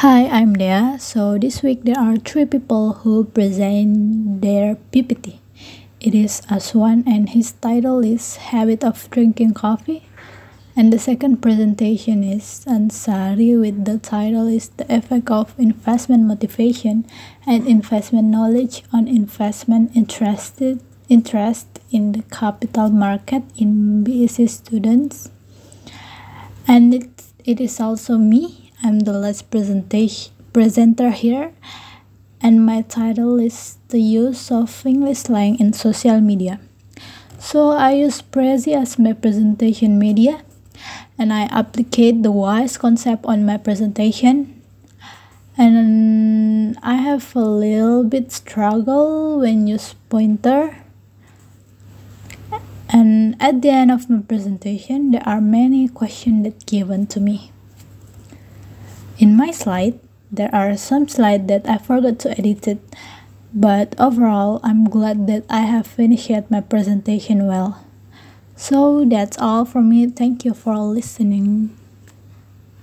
Hi, I'm Dea. So this week there are three people who present their PPT. It is Aswan and his title is Habit of Drinking Coffee. And the second presentation is Ansari with the title is The Effect of Investment Motivation and Investment Knowledge on Investment Interested Interest in the Capital Market in BSc students. And it, it is also me I'm the last presentation presenter here, and my title is the use of English slang in social media. So I use Prezi as my presentation media, and I applicate the WISE concept on my presentation. And I have a little bit struggle when use pointer. And at the end of my presentation, there are many questions that given to me. In my slide, there are some slides that I forgot to edit it, but overall, I'm glad that I have finished my presentation well. So that's all from me. Thank you for listening.